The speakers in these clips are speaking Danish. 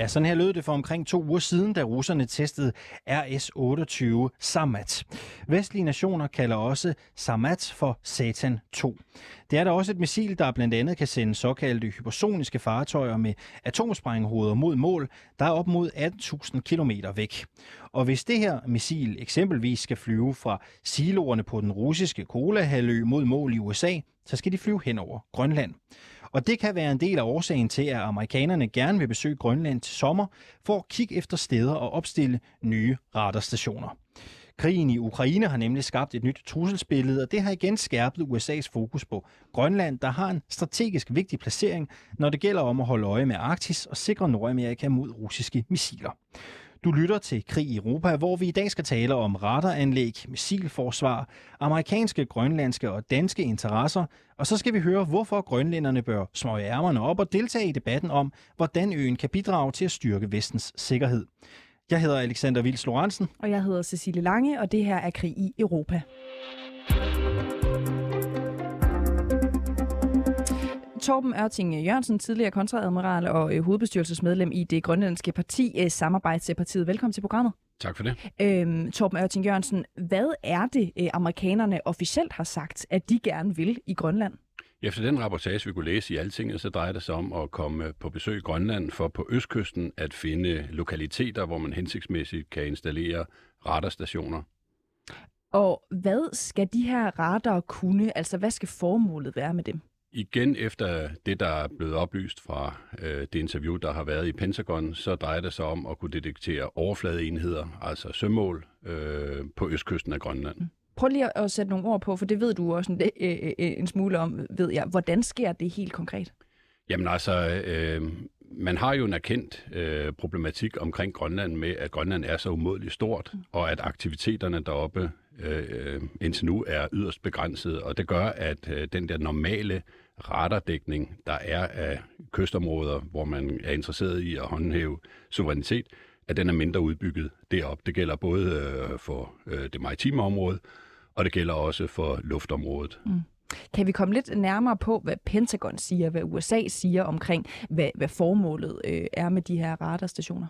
Ja, sådan her lød det for omkring to uger siden, da russerne testede RS-28 Samat. Vestlige nationer kalder også Samat for Satan 2. Det er da også et missil, der blandt andet kan sende såkaldte hypersoniske fartøjer med atomsprænghoveder mod mål, der er op mod 18.000 km væk. Og hvis det her missil eksempelvis skal flyve fra siloerne på den russiske Kolahalvø mod mål i USA, så skal de flyve hen over Grønland. Og det kan være en del af årsagen til, at amerikanerne gerne vil besøge Grønland til sommer for at kigge efter steder og opstille nye radarstationer. Krigen i Ukraine har nemlig skabt et nyt trusselsbillede, og det har igen skærpet USA's fokus på Grønland, der har en strategisk vigtig placering, når det gælder om at holde øje med Arktis og sikre Nordamerika mod russiske missiler. Du lytter til Krig i Europa, hvor vi i dag skal tale om radaranlæg, missilforsvar, amerikanske, grønlandske og danske interesser, og så skal vi høre, hvorfor grønlænderne bør smøge ærmerne op og deltage i debatten om, hvordan øen kan bidrage til at styrke vestens sikkerhed. Jeg hedder Alexander Vils Lorentzen. Og jeg hedder Cecilie Lange, og det her er Krig i Europa. Torben Ørting Jørgensen, tidligere kontradmiral og øh, hovedbestyrelsesmedlem i det grønlandske parti øh, Samarbejdspartiet. Velkommen til programmet. Tak for det. Øhm, Torben Ørting Jørgensen, hvad er det, øh, amerikanerne officielt har sagt, at de gerne vil i Grønland? Efter den rapportage, vi kunne læse i Altinget, så drejer det sig om at komme på besøg i Grønland for på østkysten at finde lokaliteter, hvor man hensigtsmæssigt kan installere radarstationer. Og hvad skal de her radar kunne? Altså, hvad skal formålet være med dem? Igen efter det, der er blevet oplyst fra øh, det interview, der har været i Pentagon, så drejer det sig om at kunne detektere overfladeenheder, altså sømål, øh, på østkysten af Grønland. Mm. Prøv lige at sætte nogle ord på, for det ved du også en, øh, øh, en smule om, ved jeg. Hvordan sker det helt konkret? Jamen altså, øh, man har jo en erkendt øh, problematik omkring Grønland med, at Grønland er så umådeligt stort, mm. og at aktiviteterne deroppe øh, indtil nu er yderst begrænset, og det gør, at øh, den der normale radardækning, der er af kystområder, hvor man er interesseret i at håndhæve suverænitet, at den er mindre udbygget deroppe. Det gælder både øh, for øh, det maritime område, og det gælder også for luftområdet. Mm. Kan vi komme lidt nærmere på, hvad Pentagon siger, hvad USA siger omkring, hvad, hvad formålet øh, er med de her radarstationer?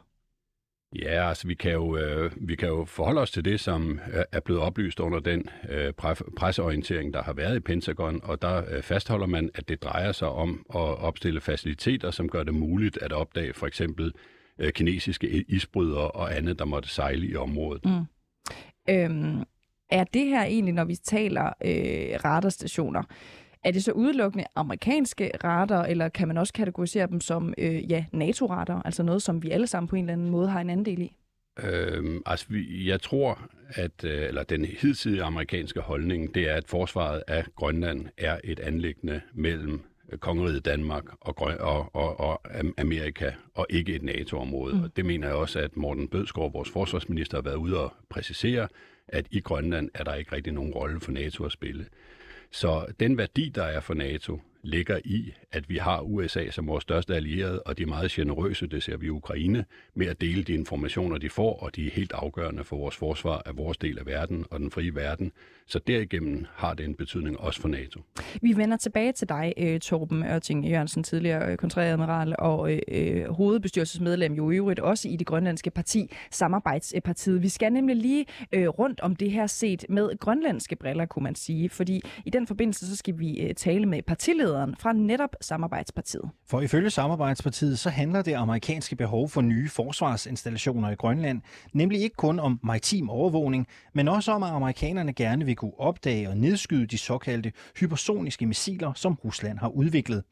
Ja, altså vi kan, jo, øh, vi kan jo forholde os til det, som er blevet oplyst under den øh, presseorientering, der har været i Pentagon, og der øh, fastholder man, at det drejer sig om at opstille faciliteter, som gør det muligt at opdage for eksempel øh, kinesiske isbrydere og andet, der måtte sejle i området. Mm. Øhm, er det her egentlig, når vi taler øh, radarstationer, er det så udelukkende amerikanske radar, eller kan man også kategorisere dem som øh, ja, NATO-radar, altså noget, som vi alle sammen på en eller anden måde har en andel i? Øhm, altså, jeg tror, at øh, eller den hidtidige amerikanske holdning, det er, at forsvaret af Grønland er et anlæggende mellem øh, kongeriget Danmark og, og, og, og Amerika, og ikke et NATO-område. Mm. Og det mener jeg også, at Morten Bødskov, vores forsvarsminister, har været ude og præcisere, at i Grønland er der ikke rigtig nogen rolle for NATO at spille. Så den værdi, der er for NATO, ligger i, at vi har USA som vores største allierede, og de er meget generøse, det ser vi i Ukraine, med at dele de informationer, de får, og de er helt afgørende for vores forsvar af vores del af verden og den frie verden. Så derigennem har det en betydning også for NATO. Vi vender tilbage til dig, øh, Torben Ørting Jørgensen, tidligere øh, kontræadmiral og øh, hovedbestyrelsesmedlem jo i øvrigt også i det grønlandske parti, Samarbejdspartiet. Vi skal nemlig lige øh, rundt om det her set med grønlandske briller, kunne man sige, fordi i den forbindelse så skal vi øh, tale med partilederen fra netop Samarbejdspartiet. For ifølge Samarbejdspartiet så handler det amerikanske behov for nye forsvarsinstallationer i Grønland nemlig ikke kun om maritim overvågning, men også om, at amerikanerne gerne vil kunne opdage og nedskyde de såkaldte hypersoniske missiler, som Rusland har udviklet.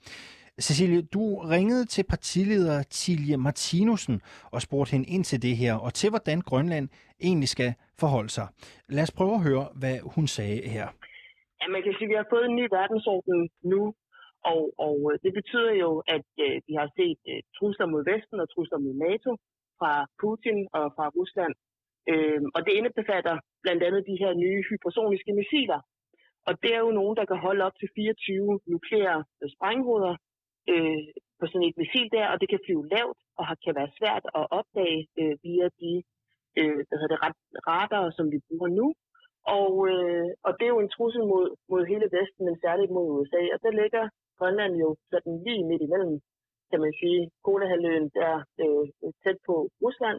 Cecilie, du ringede til partileder Tilje Martinussen og spurgte hende ind til det her, og til hvordan Grønland egentlig skal forholde sig. Lad os prøve at høre, hvad hun sagde her. Ja, man kan sige, at vi har fået en ny verdensorden nu, og, og øh, det betyder jo, at øh, vi har set øh, trusler mod Vesten og trusler mod NATO fra Putin og fra Rusland. Øh, og det indebefatter blandt andet de her nye hypersoniske missiler. Og det er jo nogen, der kan holde op til 24 nukleære øh, sprænghoveder øh, på sådan et missil der, og det kan flyve lavt og kan være svært at opdage øh, via de øh, hvad hedder det, radar, som vi bruger nu. Og, øh, og det er jo en trussel mod, mod hele Vesten, men særligt mod USA. Og der ligger Grønland jo sådan lige midt imellem, kan man sige, Kolahalvøen, der øh, tæt på Rusland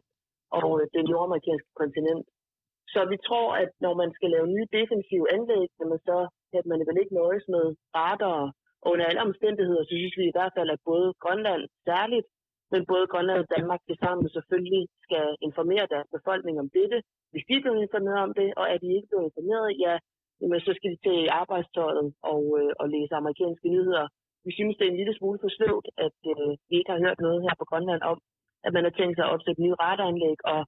og øh, det nordamerikanske kontinent. Så vi tror, at når man skal lave nye defensive anlæg, så at man vel ikke nøjes med radar. Og under alle omstændigheder, så synes vi i hvert fald, at både Grønland særligt, men både Grønland og Danmark til sammen selvfølgelig skal informere deres befolkning om dette. Hvis de er blevet informeret om det, og er de ikke blevet informeret, ja, jamen, så skal de til arbejdstøjet og, øh, og læse amerikanske nyheder. Vi synes, det er en lille smule for sløvt, at øh, vi ikke har hørt noget her på Grønland om, at man har tænkt sig at opsætte nye radaranlæg, og,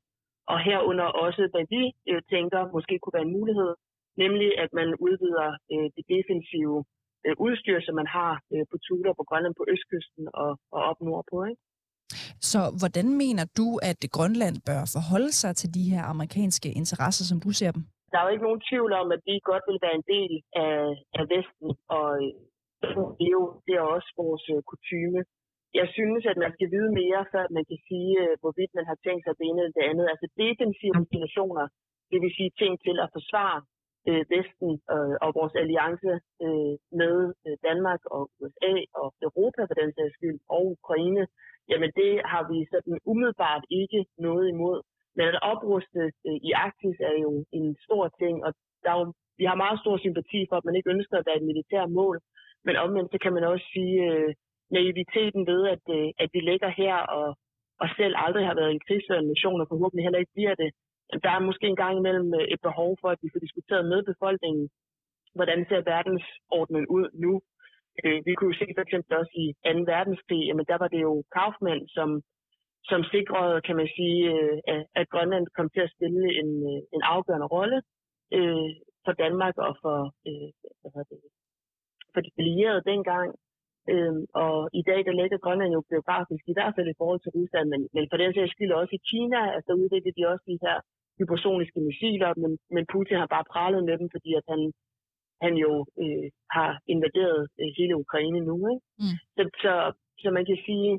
og herunder også, hvad vi øh, tænker måske kunne være en mulighed, nemlig at man udvider øh, det defensive øh, udstyr, som man har øh, på Tudor på Grønland på østkysten og, og op nordpå. Ikke? Så hvordan mener du, at Grønland bør forholde sig til de her amerikanske interesser, som du ser dem? Der er jo ikke nogen tvivl om, at vi godt vil være en del af, af Vesten, og øh, det er jo det er også vores øh, kutyme. Jeg synes, at man skal vide mere, før man kan sige, øh, hvorvidt man har tænkt sig det ene eller det andet. Altså defensive situationer, det vil sige ting til at forsvare øh, Vesten øh, og vores alliance øh, med øh, Danmark og USA og Europa for den sags skyld, og Ukraine, jamen det har vi sådan umiddelbart ikke noget imod. Men at opruste øh, i Arktis er jo en stor ting, og der er jo, vi har meget stor sympati for, at man ikke ønsker at være et militært mål. Men omvendt så kan man også sige øh, naiviteten ved, at, øh, at vi ligger her og, og selv aldrig har været en krigsførende nation, og forhåbentlig heller ikke bliver det. Der er måske en gang imellem øh, et behov for, at vi får diskuteret med befolkningen, hvordan ser verdensordnen ud nu, Øh, vi kunne jo se for eksempel også i 2. verdenskrig, jamen der var det jo Kaufmann, som, som sikrede, kan man sige, øh, at Grønland kom til at spille en, øh, en afgørende rolle øh, for Danmark og for, øh, hvad det, for de allierede dengang. Øh, og i dag, der ligger Grønland jo geografisk, i hvert fald i forhold til Rusland, men, men for den sags skyld også i Kina, altså udvikler de også de her hypersoniske missiler, men, men Putin har bare pralet med dem, fordi at han han jo øh, har invaderet øh, hele Ukraine nu. Ikke? Mm. Så, så, så man kan sige,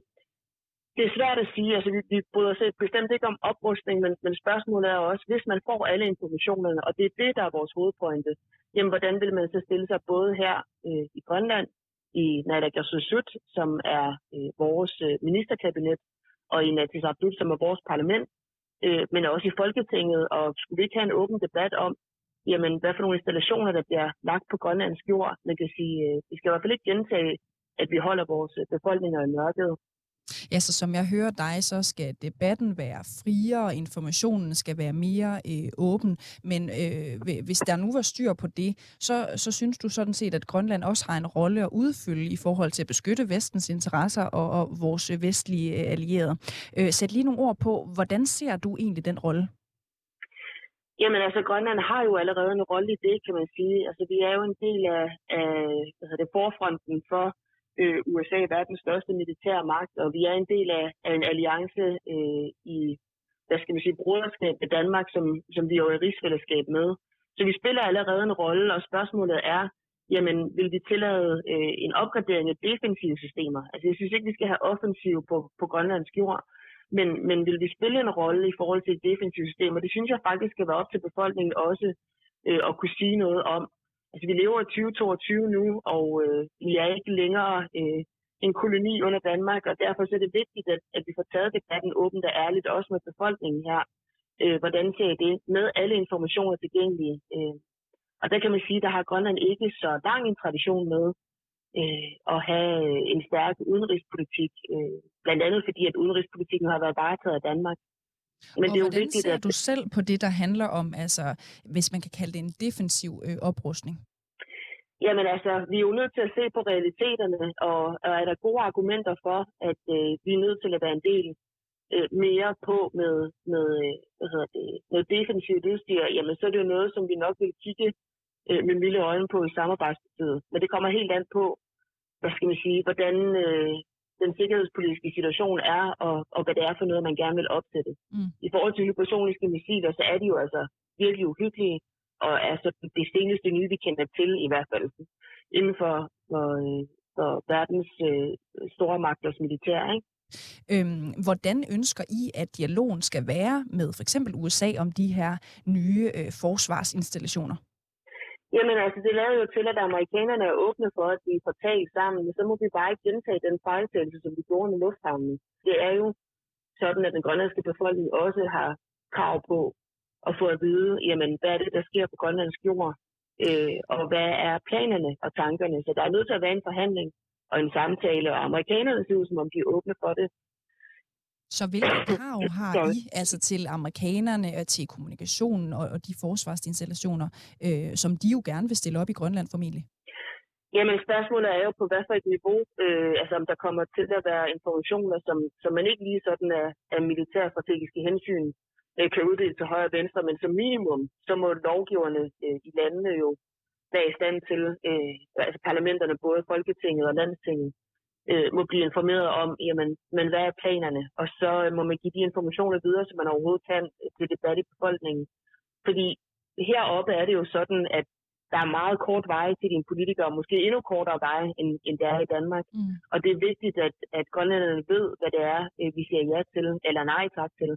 det er svært at sige, altså vi, vi bryder os bestemt ikke om oprustning, men, men spørgsmålet er også, hvis man får alle informationerne, og det er det, der er vores hovedpointe, jamen hvordan vil man så stille sig både her øh, i Grønland, i Naalakkersuisut, som er øh, vores øh, ministerkabinet, og i Natisabdut, som er vores parlament, øh, men også i Folketinget, og skulle vi ikke have en åben debat om, jamen, hvad for nogle installationer, der bliver lagt på grønlandsk jord. Man kan sige, øh, vi skal i hvert fald ikke gentage, at vi holder vores øh, befolkninger i mørket. Ja, så som jeg hører dig, så skal debatten være friere, og informationen skal være mere øh, åben. Men øh, hvis der nu var styr på det, så, så synes du sådan set, at Grønland også har en rolle at udfylde i forhold til at beskytte vestens interesser og, og vores vestlige øh, allierede. Øh, sæt lige nogle ord på, hvordan ser du egentlig den rolle? Jamen altså, Grønland har jo allerede en rolle i det, kan man sige. Altså, vi er jo en del af, af hvad det, forfronten for øh, USA, verdens største militære magt, og vi er en del af, af en alliance øh, i, hvad skal man sige, broderskab med Danmark, som, som vi er i rigsfællesskab med. Så vi spiller allerede en rolle, og spørgsmålet er, jamen, vil vi tillade øh, en opgradering af defensive systemer? Altså, jeg synes ikke, vi skal have offensiv på, på grønlandsk jord. Men, men vil vi spille en rolle i forhold til et defensivt system? Og det synes jeg faktisk skal være op til befolkningen også øh, at kunne sige noget om. Altså vi lever i 2022 nu, og øh, vi er ikke længere øh, en koloni under Danmark, og derfor så er det vigtigt, at, at vi får taget debatten åbent og ærligt, også med befolkningen her. Øh, hvordan ser det med alle informationer tilgængelige? Øh, og der kan man sige, at der har Grønland ikke så lang en tradition med øh, at have øh, en stærk udenrigspolitik, øh, blandt andet fordi, at udenrigspolitikken har været varetaget af Danmark. Men og det er jo vigtigt, ser at... du selv på det, der handler om, altså, hvis man kan kalde det en defensiv øh, oprustning? Jamen altså, vi er jo nødt til at se på realiteterne, og, og er der gode argumenter for, at øh, vi er nødt til at være en del øh, mere på med, med, øh, hvad hedder det, med defensivt udstyr, jamen så er det jo noget, som vi nok vil kigge øh, med milde øjne på i samarbejdsbetydet. Men det kommer helt an på, hvad skal man sige, hvordan øh, den sikkerhedspolitiske situation er, og, og hvad det er for noget, man gerne vil opsætte. Mm. I forhold til hypersoniske missiler, så er de jo altså virkelig uhyggelige, og er så det seneste nye, vi kender til i hvert fald inden for, for, for verdens øh, store magters militær. Ikke? Øhm, hvordan ønsker I, at dialogen skal være med for eksempel USA om de her nye øh, forsvarsinstallationer? Jamen altså, det lader jo til, at amerikanerne er åbne for, at vi får talt sammen, men så må vi bare ikke gentage den fejltagelse, som vi gjorde med lufthavnen. Det er jo sådan, at den grønlandske befolkning også har krav på at få at vide, jamen, hvad er det, der sker på grønlandsk jord, øh, og hvad er planerne og tankerne. Så der er nødt til at være en forhandling og en samtale, og amerikanerne ser ud, som om de er åbne for det. Så hvilke krav har I altså til amerikanerne og til kommunikationen og, og de forsvarsinstallationer, øh, som de jo gerne vil stille op i Grønland formentlig? Jamen spørgsmålet er jo på hvad for et niveau, øh, altså om der kommer til at være informationer, som, som man ikke lige sådan er, er militærstrategiske hensyn øh, kan uddele til højre og venstre, men som minimum, så må lovgiverne øh, i landene jo være i stand til, øh, altså parlamenterne, både Folketinget og Landstinget, øh, må blive informeret om, jamen, men hvad er planerne? Og så øh, må man give de informationer videre, som man overhovedet kan øh, til debat i befolkningen. Fordi heroppe er det jo sådan, at der er meget kort vej til dine politikere, måske endnu kortere vej, end, end det er i Danmark. Mm. Og det er vigtigt, at, at grønlænderne ved, hvad det er, øh, vi siger ja til, eller nej tak til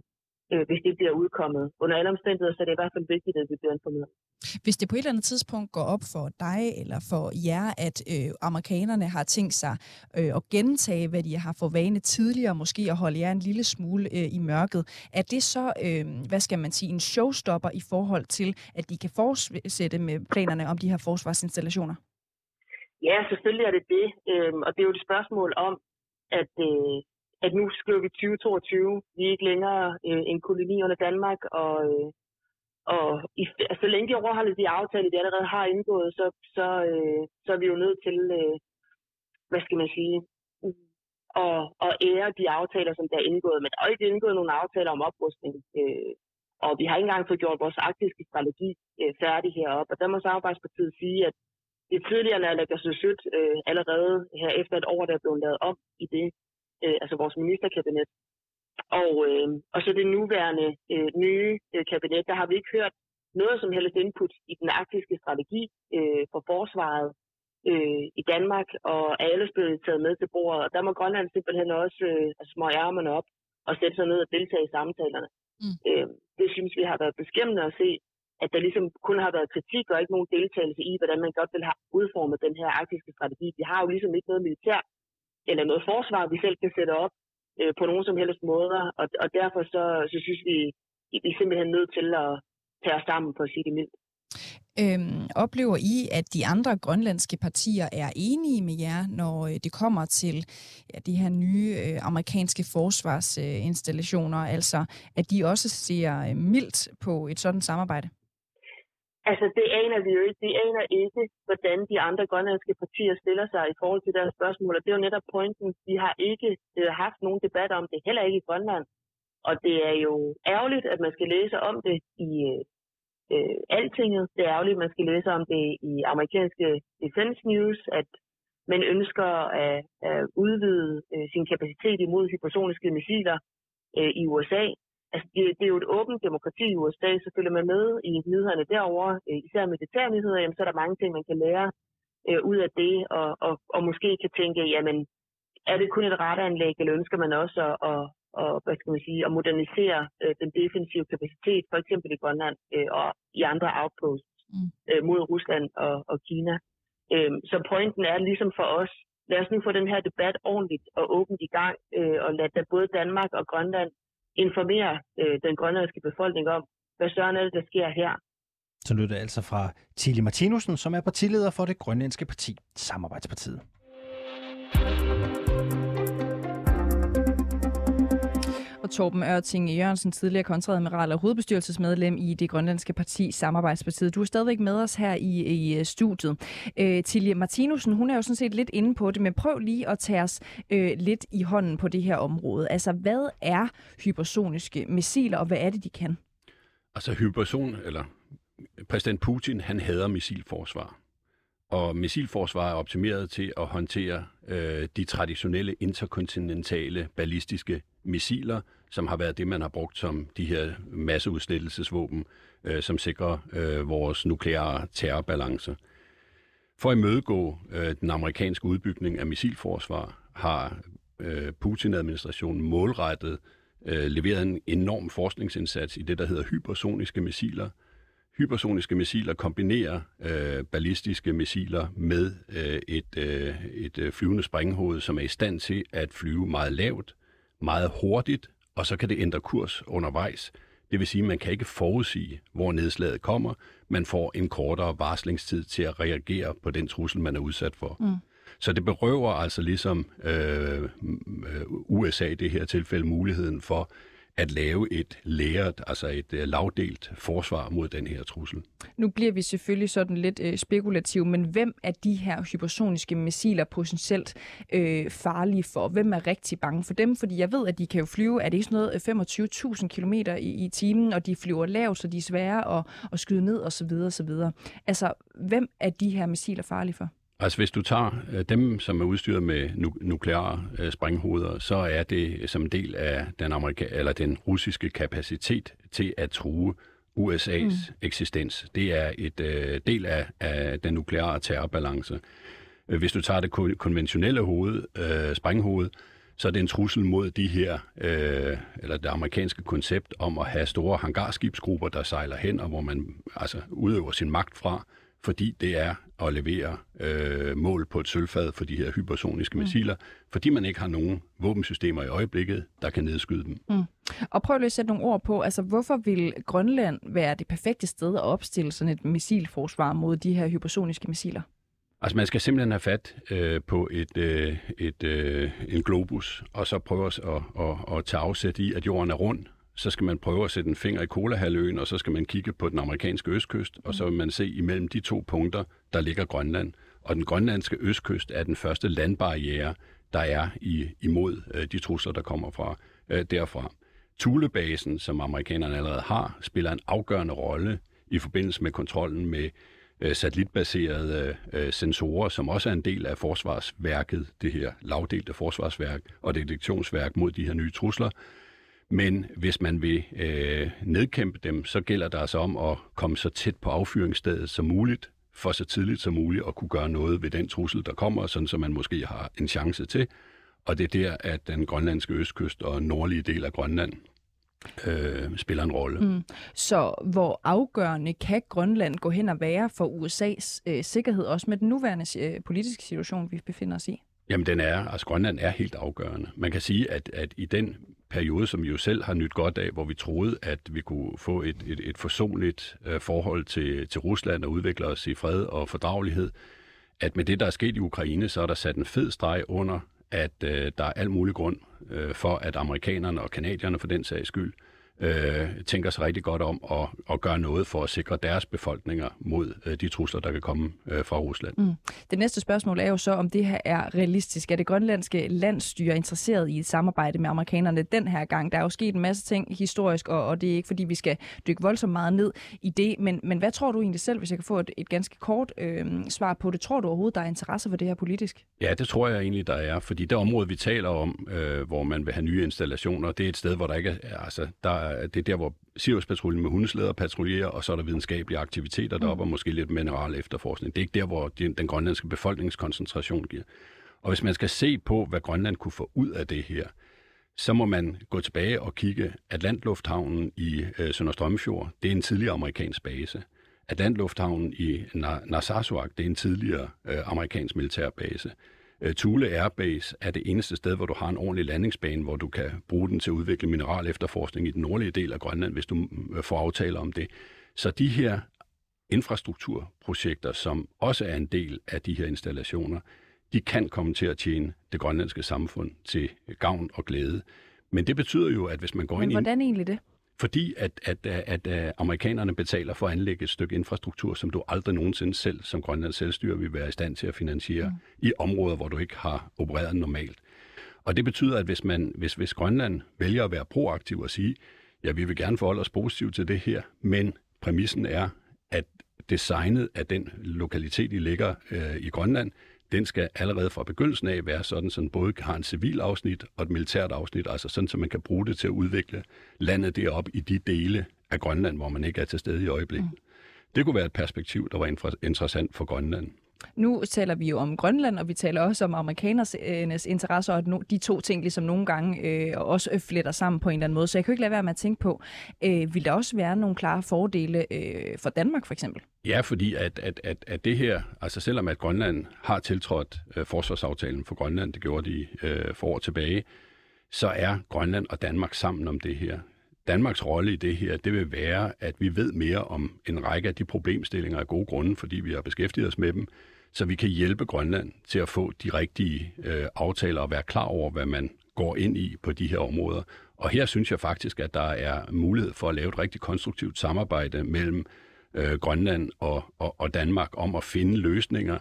øh, hvis det bliver udkommet. Under alle omstændigheder, så er det i hvert fald vigtigt, at vi bliver informeret. Hvis det på et eller andet tidspunkt går op for dig eller for jer, at øh, amerikanerne har tænkt sig øh, at gentage, hvad de har for vane tidligere, måske at holde jer en lille smule øh, i mørket, er det så, øh, hvad skal man sige, en showstopper i forhold til, at de kan fortsætte med planerne om de her forsvarsinstallationer? Ja, selvfølgelig er det det. Øhm, og det er jo et spørgsmål om, at, øh, at nu skriver vi 2022. Vi er ikke længere øh, en koloni under Danmark, og, øh, og i, altså, så længe de overholder de aftaler, de allerede har indgået, så, så, øh, så er vi jo nødt til, øh, hvad skal man sige, at, at ære de aftaler, som der er indgået. Men der er ikke indgået nogen aftaler om oprustning. Øh, og vi har ikke engang fået gjort vores arktiske strategi øh, færdig heroppe. Og der må Samarbejdspartiet sige, at det tidligere naalakkersuisut øh, allerede her efter et år, der er blevet lavet om i det, øh, altså vores ministerkabinet. Og, øh, og så det nuværende øh, nye øh, kabinet, der har vi ikke hørt noget som helst input i den arktiske strategi øh, for forsvaret øh, i Danmark, og alle blevet taget med til bordet. Og der må Grønland simpelthen også øh, smøge ærmerne op og sætte sig ned og deltage i samtalerne. Mm. Øh, det synes vi har været beskæmmende at se, at der ligesom kun har været kritik og ikke nogen deltagelse i, hvordan man godt vil have udformet den her arktiske strategi. Vi har jo ligesom ikke noget militær eller noget forsvar, vi selv kan sætte op øh, på nogen som helst måder. Og, og derfor så, så synes vi, vi er simpelthen nødt til at tage os sammen, for at sige det mildt. Øhm, oplever I, at de andre grønlandske partier er enige med jer, når øh, det kommer til ja, de her nye øh, amerikanske forsvarsinstallationer, øh, altså at de også ser øh, mildt på et sådan samarbejde? Altså, det aner vi jo ikke. Vi aner ikke, hvordan de andre grønlandske partier stiller sig i forhold til deres spørgsmål, og det er jo netop pointen. Vi har ikke øh, haft nogen debat om det, heller ikke i Grønland. Og det er jo ærgerligt, at man skal læse om det i øh, øh altinget. Det er ærgerligt, at man skal læse om det i amerikanske Defense News, at man ønsker at, at udvide øh, sin kapacitet imod hypersoniske missiler øh, i USA altså, det, det er jo et åbent demokrati i USA, så følger man med i nyhederne derovre, øh, især militærnyheder, jamen, så er der mange ting, man kan lære øh, ud af det, og, og, og måske kan tænke, jamen, er det kun et ratanlæg, eller ønsker man også at, at, at, hvad skal man sige, at modernisere øh, den defensive kapacitet, for eksempel i Grønland øh, og i andre outposts mm. øh, mod Rusland og, og Kina. Øh, så pointen er ligesom for os, lad os nu få den her debat ordentligt og åbent i gang, øh, og lad både Danmark og Grønland informere øh, den grønlandske befolkning om, hvad søren er det, der sker her. Så lytter det altså fra Tilly Martinussen, som er partileder for det grønlandske parti, Samarbejdspartiet og Torben Ørting Jørgensen, tidligere kontradmiral og hovedbestyrelsesmedlem i det grønlandske parti Samarbejdspartiet. Du er stadigvæk med os her i, i øh, studiet. Øh, Tilje Martinussen, hun er jo sådan set lidt inde på det, men prøv lige at tage os øh, lidt i hånden på det her område. Altså, hvad er hypersoniske missiler, og hvad er det, de kan? Altså, hyperson, eller præsident Putin, han hader missilforsvar. Og missilforsvar er optimeret til at håndtere øh, de traditionelle interkontinentale ballistiske missiler, som har været det, man har brugt som de her masseudslettelsesvåben øh, som sikrer øh, vores nukleare terrorbalance. For at imødegå øh, den amerikanske udbygning af missilforsvar har øh, Putin-administrationen målrettet øh, leveret en enorm forskningsindsats i det, der hedder hypersoniske missiler. Hypersoniske missiler kombinerer øh, ballistiske missiler med øh, et, øh, et øh, flyvende sprænghoved, som er i stand til at flyve meget lavt, meget hurtigt, og så kan det ændre kurs undervejs. Det vil sige, at man kan ikke forudsige, hvor nedslaget kommer. Man får en kortere varslingstid til at reagere på den trussel, man er udsat for. Mm. Så det berøver altså ligesom øh, øh USA i det her tilfælde muligheden for at lave et læret, altså et uh, lavdelt forsvar mod den her trussel. Nu bliver vi selvfølgelig sådan lidt øh, spekulativ, men hvem er de her hypersoniske missiler potentielt øh, farlige for? Hvem er rigtig bange for dem? Fordi jeg ved, at de kan jo flyve, er det ikke sådan noget øh, 25.000 km i, i timen, og de flyver lavt, så de er svære at, at skyde ned osv. osv. Altså, hvem er de her missiler farlige for? Altså hvis du tager øh, dem, som er udstyret med nu- nukleare øh, sprænghoveder, så er det som en del af den, amerika- eller den russiske kapacitet til at true USA's mm. eksistens. Det er et øh, del af, af den nukleare terrorbalance. Øh, hvis du tager det konventionelle hoved, øh, sprænghoved, så er det en trussel mod de her, øh, eller det amerikanske koncept om at have store hangarskibsgrupper, der sejler hen, og hvor man altså udøver sin magt fra fordi det er at levere øh, mål på et sølvfad for de her hypersoniske mm. missiler, fordi man ikke har nogen våbensystemer i øjeblikket, der kan nedskyde dem. Mm. Og prøv lige at sætte nogle ord på, altså hvorfor vil Grønland være det perfekte sted at opstille sådan et missilforsvar mod de her hypersoniske missiler? Altså man skal simpelthen have fat øh, på et, øh, et, øh, en globus, og så prøve at, at, at, at tage afsæt i, at jorden er rund, så skal man prøve at sætte en finger i Kolahalvøen, og så skal man kigge på den amerikanske østkyst, og så vil man se imellem de to punkter, der ligger Grønland. Og den grønlandske østkyst er den første landbarriere, der er i, imod øh, de trusler, der kommer fra øh, derfra. Thulebasen, som amerikanerne allerede har, spiller en afgørende rolle i forbindelse med kontrollen med øh, satellitbaserede øh, sensorer, som også er en del af forsvarsværket, det her lavdelte forsvarsværk og detektionsværk mod de her nye trusler. Men hvis man vil øh, nedkæmpe dem, så gælder det altså om at komme så tæt på affyringsstedet som muligt, for så tidligt som muligt at kunne gøre noget ved den trussel, der kommer, sådan så man måske har en chance til. Og det er der, at den grønlandske østkyst og nordlige del af Grønland øh, spiller en rolle. Mm. Så hvor afgørende kan Grønland gå hen og være for USA's øh, sikkerhed, også med den nuværende øh, politiske situation, vi befinder os i? Jamen, den er, altså Grønland er helt afgørende. Man kan sige, at, at i den periode, som vi jo selv har nyt godt af, hvor vi troede, at vi kunne få et, et, et forsonligt øh, forhold til, til Rusland og udvikle os i fred og fordragelighed, at med det, der er sket i Ukraine, så er der sat en fed streg under, at øh, der er al mulig grund øh, for, at amerikanerne og kanadierne for den sags skyld øh, tænker sig rigtig godt om at, at gøre noget for at sikre deres befolkninger mod øh, de trusler, der kan komme øh, fra Rusland. Mm. Det næste spørgsmål er jo så, om det her er realistisk. Er det grønlandske landstyre interesseret i et samarbejde med amerikanerne den her gang? Der er jo sket en masse ting historisk, og, og det er ikke fordi, vi skal dykke voldsomt meget ned i det. Men, men hvad tror du egentlig selv, hvis jeg kan få et, et ganske kort øh, svar på det? Tror du overhovedet, der er interesse for det her politisk? Ja, det tror jeg egentlig, der er. Fordi det område, vi taler om, øh, hvor man vil have nye installationer, det er et sted, hvor der ikke er, altså, der det er der, hvor Sirius-patruljen med hundeslæder patruljerer, og så er der videnskabelige aktiviteter deroppe, mm. og måske lidt mineral efterforskning. Det er ikke der, hvor den, den grønlandske befolkningskoncentration giver. Og hvis man skal se på, hvad Grønland kunne få ud af det her, så må man gå tilbage og kigge. Atlantlufthavnen i øh, Sønderstrømfjord, det er en tidligere amerikansk base. Atlantlufthavnen i Narsarsuaq, det er en tidligere øh, amerikansk militærbase. Uh, Thule Airbase er det eneste sted, hvor du har en ordentlig landingsbane, hvor du kan bruge den til at udvikle mineral efterforskning i den nordlige del af Grønland, hvis du øh, får aftaler om det. Så de her infrastrukturprojekter, som også er en del af de her installationer, de kan komme til at tjene det grønlandske samfund til gavn og glæde. Men det betyder jo, at hvis man går Men ind i... hvordan egentlig det? Fordi at, at, at, at amerikanerne betaler for at anlægge et stykke infrastruktur, som du aldrig nogensinde selv som Grønlands selvstyre vil være i stand til at finansiere mm. i områder, hvor du ikke har opereret normalt. Og det betyder, at hvis, man, hvis, hvis Grønland vælger at være proaktiv og sige, ja, vi vil gerne forholde os positivt til det her, men præmissen er, at designet af den lokalitet, I ligger øh, i Grønland, den skal allerede fra begyndelsen af være sådan, så den både har en civil afsnit og et militært afsnit, altså sådan, så man kan bruge det til at udvikle landet derop i de dele af Grønland, hvor man ikke er til stede i øjeblikket. Mm. Det kunne være et perspektiv, der var interessant for Grønland. Nu taler vi jo om Grønland, og vi taler også om amerikanernes interesser, og de to ting ligesom nogle gange øh, også fletter sammen på en eller anden måde. Så jeg kan ikke lade være med at tænke på, øh, vil der også være nogle klare fordele øh, for Danmark for eksempel? Ja, fordi at, at, at, at det her, altså selvom at Grønland har tiltrådt øh, forsvarsaftalen for Grønland, det gjorde de øh, for år tilbage, så er Grønland og Danmark sammen om det her. Danmarks rolle i det her, det vil være, at vi ved mere om en række af de problemstillinger af gode grunde, fordi vi har beskæftiget os med dem, så vi kan hjælpe Grønland til at få de rigtige øh, aftaler og være klar over, hvad man går ind i på de her områder. Og her synes jeg faktisk, at der er mulighed for at lave et rigtig konstruktivt samarbejde mellem øh, Grønland og, og, og Danmark om at finde løsninger,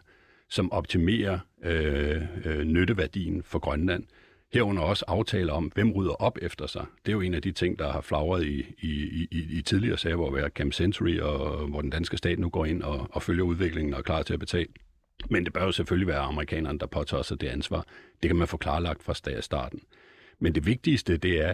som optimerer øh, øh, nytteværdien for Grønland. Herunder også aftaler om, hvem rydder op efter sig. Det er jo en af de ting, der har flagret i, i, i, i tidligere sager, hvor vi Camp Century, og hvor den danske stat nu går ind og, og følger udviklingen og er klar til at betale. Men det bør jo selvfølgelig være amerikanerne, der påtager sig det ansvar. Det kan man få klarlagt fra starten. Men det vigtigste, det er,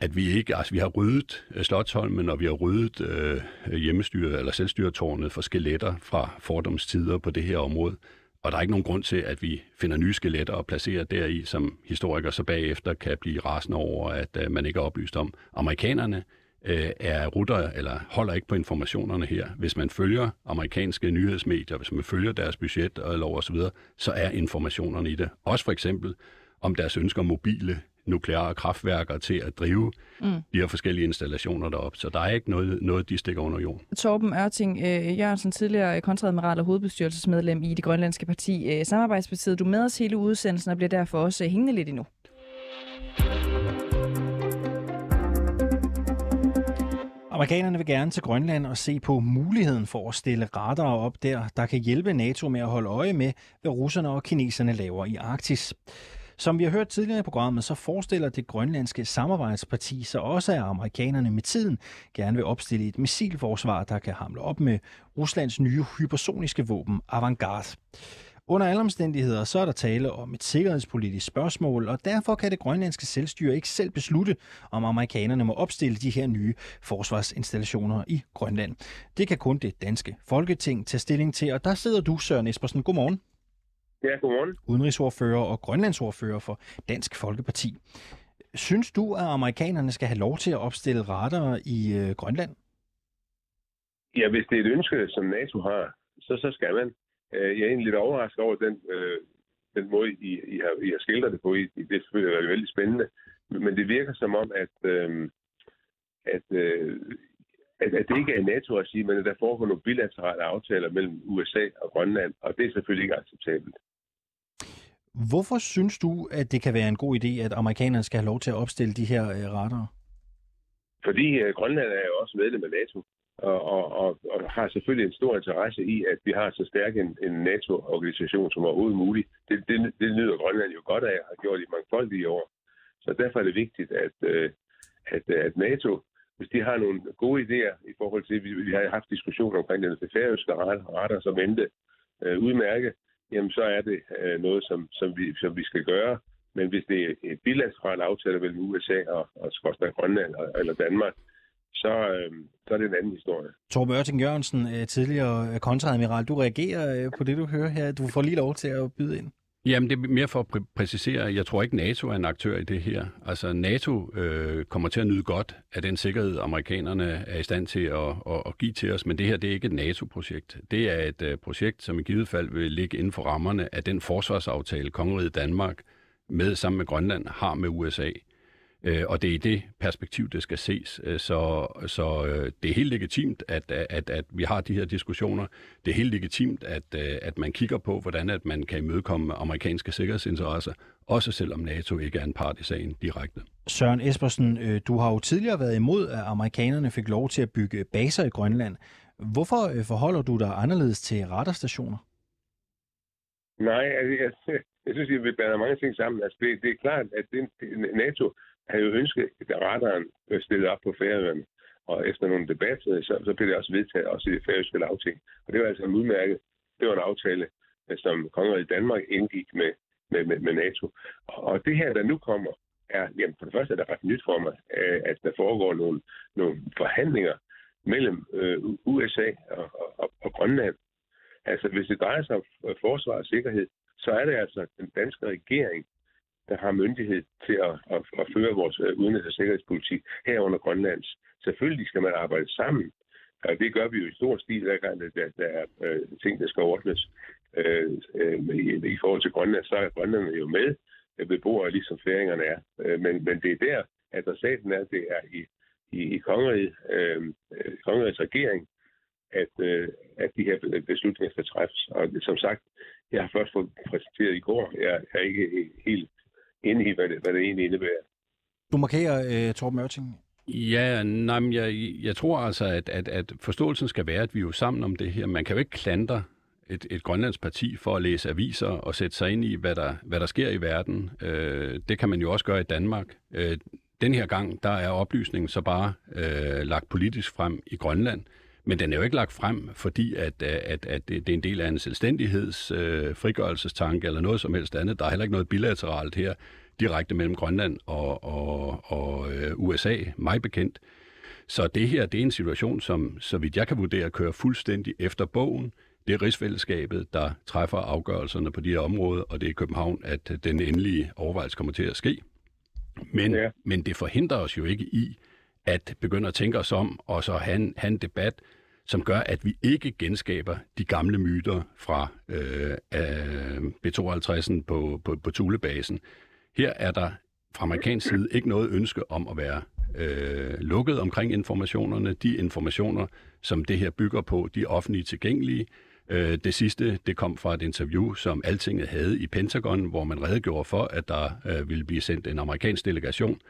at vi ikke, altså vi har ryddet øh, Slottholmen, og vi har ryddet øh, hjemmestyret eller selvstyretårnet for skeletter fra fordomstider på det her område. Og der er ikke nogen grund til, at vi finder nye skeletter og placerer deri, som historikere så bagefter kan blive rasende over, at øh, man ikke er oplyst om. Amerikanerne øh, er rutter eller holder ikke på informationerne her. Hvis man følger amerikanske nyhedsmedier, hvis man følger deres budget og lov osv., så, så er informationerne i det. Også for eksempel om deres ønsker om mobile nukleare kraftværker til at drive mm. de her forskellige installationer deroppe. Så der er ikke noget, noget de stikker under jorden. Torben Ørting øh, Jørgensen, tidligere kontradmiral og hovedbestyrelsesmedlem i det grønlandske parti øh, Samarbejdspartiet. Du er med os hele udsendelsen og bliver derfor også hængende lidt endnu. Amerikanerne vil gerne til Grønland og se på muligheden for at stille radarer op der, der kan hjælpe NATO med at holde øje med, hvad russerne og kineserne laver i Arktis. Som vi har hørt tidligere i programmet, så forestiller det grønlandske samarbejdsparti sig også, at amerikanerne med tiden gerne vil opstille et missilforsvar, der kan hamle op med Ruslands nye hypersoniske våben Avangard. Under alle omstændigheder så er der tale om et sikkerhedspolitisk spørgsmål, og derfor kan det grønlandske selvstyre ikke selv beslutte, om amerikanerne må opstille de her nye forsvarsinstallationer i Grønland. Det kan kun det danske folketing tage stilling til, og der sidder du, Søren Espersen. Godmorgen. Ja, godmorgen. Udenrigsordfører og grønlandsordfører for Dansk Folkeparti. Synes du, at amerikanerne skal have lov til at opstille radar i øh, Grønland? Ja, hvis det er et ønske, som NATO har, så, så skal man. Øh, jeg er egentlig lidt overrasket over den, øh, den måde, I, I, har, I har skildret det på. I, det er selvfølgelig veldig spændende. Men det virker som om, at, øh, at, øh, at, at det ikke er NATO at sige, men at der foregår nogle bilaterale aftaler mellem USA og Grønland, og det er selvfølgelig ikke acceptabelt. Hvorfor synes du, at det kan være en god idé, at amerikanerne skal have lov til at opstille de her øh, radarer? Fordi øh, Grønland er jo også medlem af NATO og, og, og, og har selvfølgelig en stor interesse i, at vi har så stærk en, en NATO-organisation som overhovedet muligt. Det, det, det nyder Grønland jo godt af og har gjort i mangfoldige år. Så derfor er det vigtigt, at, øh, at, at NATO, hvis de har nogle gode idéer i forhold til, vi, vi har haft diskussioner omkring den færøske retter, som endte øh, udmærket, jamen så er det øh, noget, som, som, vi, som vi skal gøre. Men hvis det er et bilateralt aftale mellem USA og, og Grønland eller Danmark, så, øh, så er det en anden historie. Torben Ørting Jørgensen, øh, tidligere øh, kontradmiral, du reagerer øh, på det, du hører her. Du får lige lov til at byde ind. Jamen, det er mere for at præ- præcisere. Jeg tror ikke, NATO er en aktør i det her. Altså, NATO øh, kommer til at nyde godt af den sikkerhed, amerikanerne er i stand til at, at, at give til os, men det her det er ikke et NATO-projekt. Det er et øh, projekt, som i givet fald vil ligge inden for rammerne af den forsvarsaftale, Kongeriget Danmark med sammen med Grønland har med USA. Øh, og det er i det perspektiv, det skal ses. Øh, så, så øh, det er helt legitimt, at, at, at vi har de her diskussioner. Det er helt legitimt, at, øh, at man kigger på, hvordan at man kan imødekomme amerikanske sikkerhedsinteresser, også selvom NATO ikke er en part i sagen direkte. Søren Espersen, du har jo tidligere været imod, at amerikanerne fik lov til at bygge baser i Grønland. Hvorfor forholder du dig anderledes til radarstationer? Nej, altså, jeg, jeg synes, at vi blander mange ting sammen. Altså, det, det er klart, at det, NATO havde jo ønsket, at radaren blev stillet op på færøerne. Og efter nogle debatter, så, så blev det også vedtaget også i det færøske lavting. Og det var altså en udmærket. Det var en aftale, øh, som Kongeriget Danmark indgik med, med, med, med NATO. Og det her, der nu kommer, er, jamen for det første er det ret nyt for mig, øh, at der foregår nogle, nogle forhandlinger mellem øh, USA og, og, og Grønland. Altså hvis det drejer sig om øh, forsvar og sikkerhed, så er det altså den danske regering, der har myndighed til at, at, at føre vores øh, udenrigs- og sikkerhedspolitik herunder Grønlands. Selvfølgelig skal man arbejde sammen, og det gør vi jo i stor stil, hver gang der, der er øh, ting, der skal ordnes. Øh, øh, i, I forhold til Grønland, så er Grønland jo med øh, beboere, ligesom færingerne er. Øh, men, men det er der, at der staten er, det er i, i, i kongeriget, øh, øh kongerigets regering, at, øh, at de her beslutninger skal træffes. Og som sagt, jeg har først fået præsenteret i går. Jeg er ikke helt inde i, hvad det, hvad det egentlig indebærer. Du markerer, øh, Torben Ørting. Ja, nej, men jeg, jeg tror altså, at, at, at forståelsen skal være, at vi er jo sammen om det her. Man kan jo ikke klandre et, et grønlandsk parti for at læse aviser og sætte sig ind i, hvad der, hvad der sker i verden. Øh, det kan man jo også gøre i Danmark. Øh, den her gang, der er oplysningen så bare øh, lagt politisk frem i Grønland. Men den er jo ikke lagt frem, fordi at, at, at det er en del af en selvstændigheds øh, frigørelsestanke eller noget som helst andet. Der er heller ikke noget bilateralt her direkte mellem Grønland og, og, og øh, USA, mig bekendt. Så det her, det er en situation, som, så vidt jeg kan vurdere, kører fuldstændig efter bogen. Det er rigsfællesskabet, der træffer afgørelserne på de her områder, og det er København, at den endelige overvejelse kommer til at ske. Men, ja. men det forhindrer os jo ikke i at begynde at tænke os om, og så have en, have en debat, som gør, at vi ikke genskaber de gamle myter fra øh, B-52'en på, på, på Tulebasen. Her er der fra amerikansk side ikke noget ønske om at være øh, lukket omkring informationerne. De informationer, som det her bygger på, de er offentligt tilgængelige. Øh, det sidste, det kom fra et interview, som Altinget havde i Pentagon, hvor man redegjorde for, at der øh, ville blive sendt en amerikansk delegation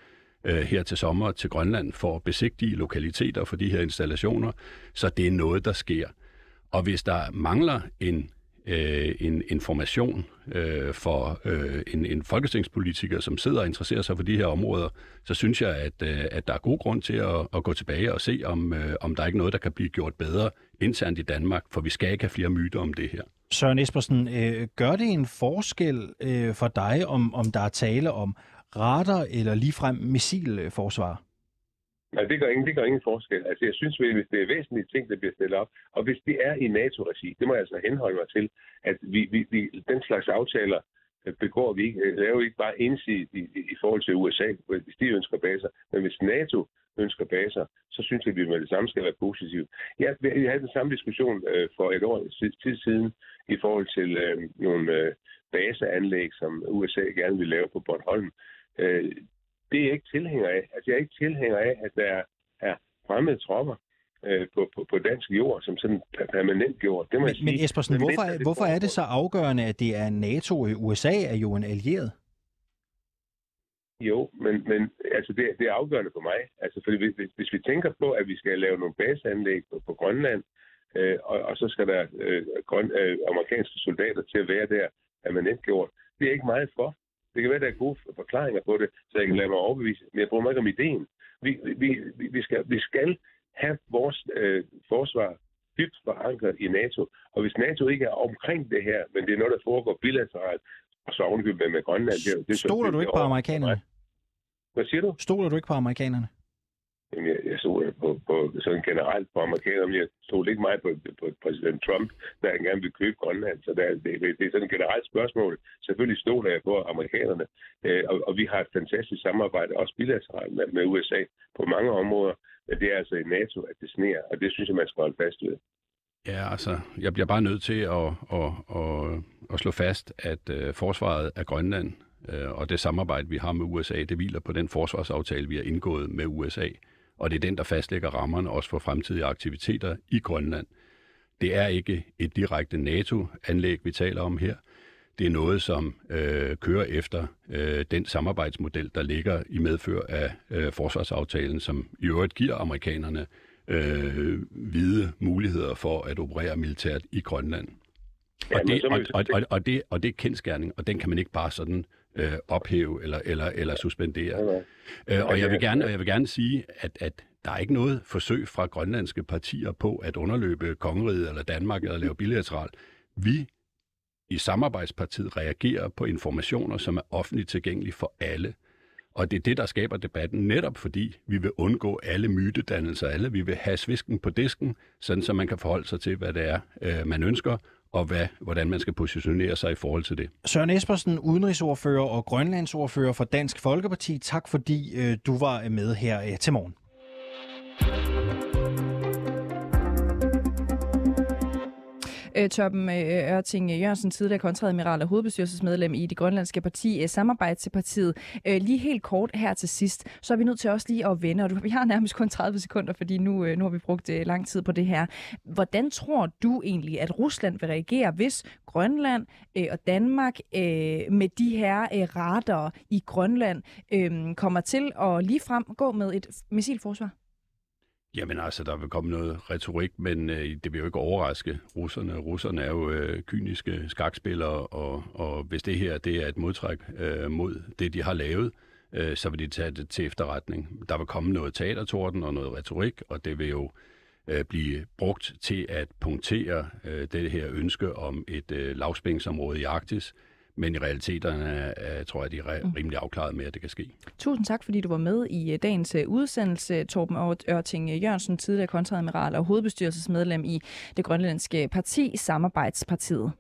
øh, her til sommer til Grønland for at besigtige lokaliteter for de her installationer. Så det er noget, der sker. Og hvis der mangler en øh, en information øh, for øh, en, en folketingspolitiker, som sidder og interesserer sig for de her områder, så synes jeg, at, øh, at der er god grund til at, at gå tilbage og se, om, øh, om der er ikke noget, der kan blive gjort bedre internt i Danmark, for vi skal ikke have flere myter om det her. Søren Espersen, øh, gør det en forskel øh, for dig, om, om der er tale om radar eller ligefrem missilforsvar? Nej, det gør ingen, det gør ingen forskel. Altså, jeg synes, hvis det er væsentlige ting, der bliver stillet op, og hvis det er i NATO-regi, det må jeg altså henholde mig til, at vi, vi, vi den slags aftaler øh, begår vi ikke, laver vi ikke bare ensidigt i, i, i forhold til USA, hvis de ønsker baser, men hvis NATO ønsker baser, så synes jeg, at vi med det samme skal være positive. Jeg, jeg havde den samme diskussion øh, for et år tid siden i forhold til øh, nogle øh, baseanlæg, som USA gerne vil lave på Bornholm. Øh, det er jeg ikke tilhænger af. Altså, jeg er ikke tilhænger af, at der er fremmede tropper øh, på, på, på dansk jord, som sådan permanent jord. Det må men, jeg sige. men Espersen, men hvorfor, det hvorfor er det så afgørende, at det er NATO? USA er jo en allieret. Jo, men, men altså det, det er afgørende for mig. Altså, fordi hvis, hvis vi tænker på, at vi skal lave nogle baseanlæg på, på Grønland, øh, og, og så skal der øh, grøn, øh, amerikanske soldater til at være der permanent gjort, det er ikke meget for. Det kan være, at der er gode forklaringer på det, så jeg kan lade mig overbevise. Men jeg bruger mig ikke om ideen. Vi, vi, vi, vi, skal, vi skal have vores øh, forsvar dybt forankret i NATO. Og hvis NATO ikke er omkring det her, men det er noget, der foregår bilateralt, og så ovenkøbet med Grønland... Det, det, Stoler du ikke på amerikanerne? Hvad siger du? Stoler du ikke på amerikanerne? Jamen, jeg, jeg så øh, på, på, sådan generelt på amerikanerne, jeg stod ikke meget på, på præsident Trump, der han gerne ville købe Grønland. Så der, det, det, det er sådan et generelt spørgsmål. Selvfølgelig stod jeg på amerikanerne, øh, og, og vi har et fantastisk samarbejde, også bilateralt med, med USA på mange områder. Men det er altså i NATO, at det sneer, og det synes jeg, man skal holde fast ved. Ja, altså, jeg bliver bare nødt til at, at, at, at slå fast, at uh, forsvaret af Grønland uh, og det samarbejde, vi har med USA, det hviler på den forsvarsaftale, vi har indgået med USA og det er den, der fastlægger rammerne også for fremtidige aktiviteter i Grønland. Det er ikke et direkte NATO-anlæg, vi taler om her. Det er noget, som øh, kører efter øh, den samarbejdsmodel, der ligger i medfør af øh, forsvarsaftalen, som i øvrigt giver amerikanerne øh, hvide muligheder for at operere militært i Grønland. Og, det, og, og, og, og, det, og det er kendskærning, og den kan man ikke bare sådan øh, ophæve eller, eller, eller suspendere. Okay. Øh, og jeg vil gerne, og jeg vil gerne sige, at, at der er ikke noget forsøg fra grønlandske partier på at underløbe kongeriget eller Danmark eller lave bilateralt. Vi i samarbejdspartiet reagerer på informationer, som er offentligt tilgængelige for alle. Og det er det, der skaber debatten, netop fordi vi vil undgå alle mytedannelser, alle. Vi vil have svisken på disken, sådan så man kan forholde sig til, hvad det er, øh, man ønsker, og hvad, hvordan man skal positionere sig i forhold til det. Søren Espersen, udenrigsordfører og grønlandsordfører for Dansk Folkeparti. Tak fordi øh, du var med her øh, til morgen. Øh, Torben øh, Ørting Jørgensen, tidligere kontradmiral og hovedbestyrelsesmedlem i det grønlandske parti, øh, Samarbejdspartiet. Øh, lige helt kort her til sidst, så er vi nødt til også lige at vende, og du, vi har nærmest kun 30 sekunder, fordi nu, øh, nu har vi brugt øh, lang tid på det her. Hvordan tror du egentlig, at Rusland vil reagere, hvis Grønland øh, og Danmark øh, med de her øh, radar i Grønland øh, kommer til at ligefrem gå med et missilforsvar? Jamen altså, der vil komme noget retorik, men øh, det vil jo ikke overraske russerne. Russerne er jo øh, kyniske skakspillere, og, og hvis det her det er et modtræk øh, mod det, de har lavet, øh, så vil de tage det til efterretning. Der vil komme noget teatertorden og noget retorik, og det vil jo øh, blive brugt til at punktere øh, det her ønske om et øh, lavspændingsområde i Arktis, men i realiteten er, tror jeg, de er mm. rimelig afklaret med, at det kan ske. Tusind tak, fordi du var med i øh, dagens øh, udsendelse. Torben Ørting Jørgensen, tidligere kontradmiral og hovedbestyrelsesmedlem i det grønlandske parti, Samarbejdspartiet.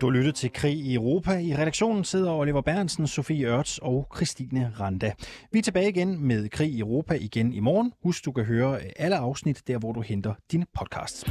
Du lytter til Krig i Europa. I redaktionen sidder Oliver Bernsen, Sofie Ørts og Christine Randa. Vi er tilbage igen med Krig i Europa igen i morgen. Husk, du kan høre alle afsnit der, hvor du henter dine podcasts.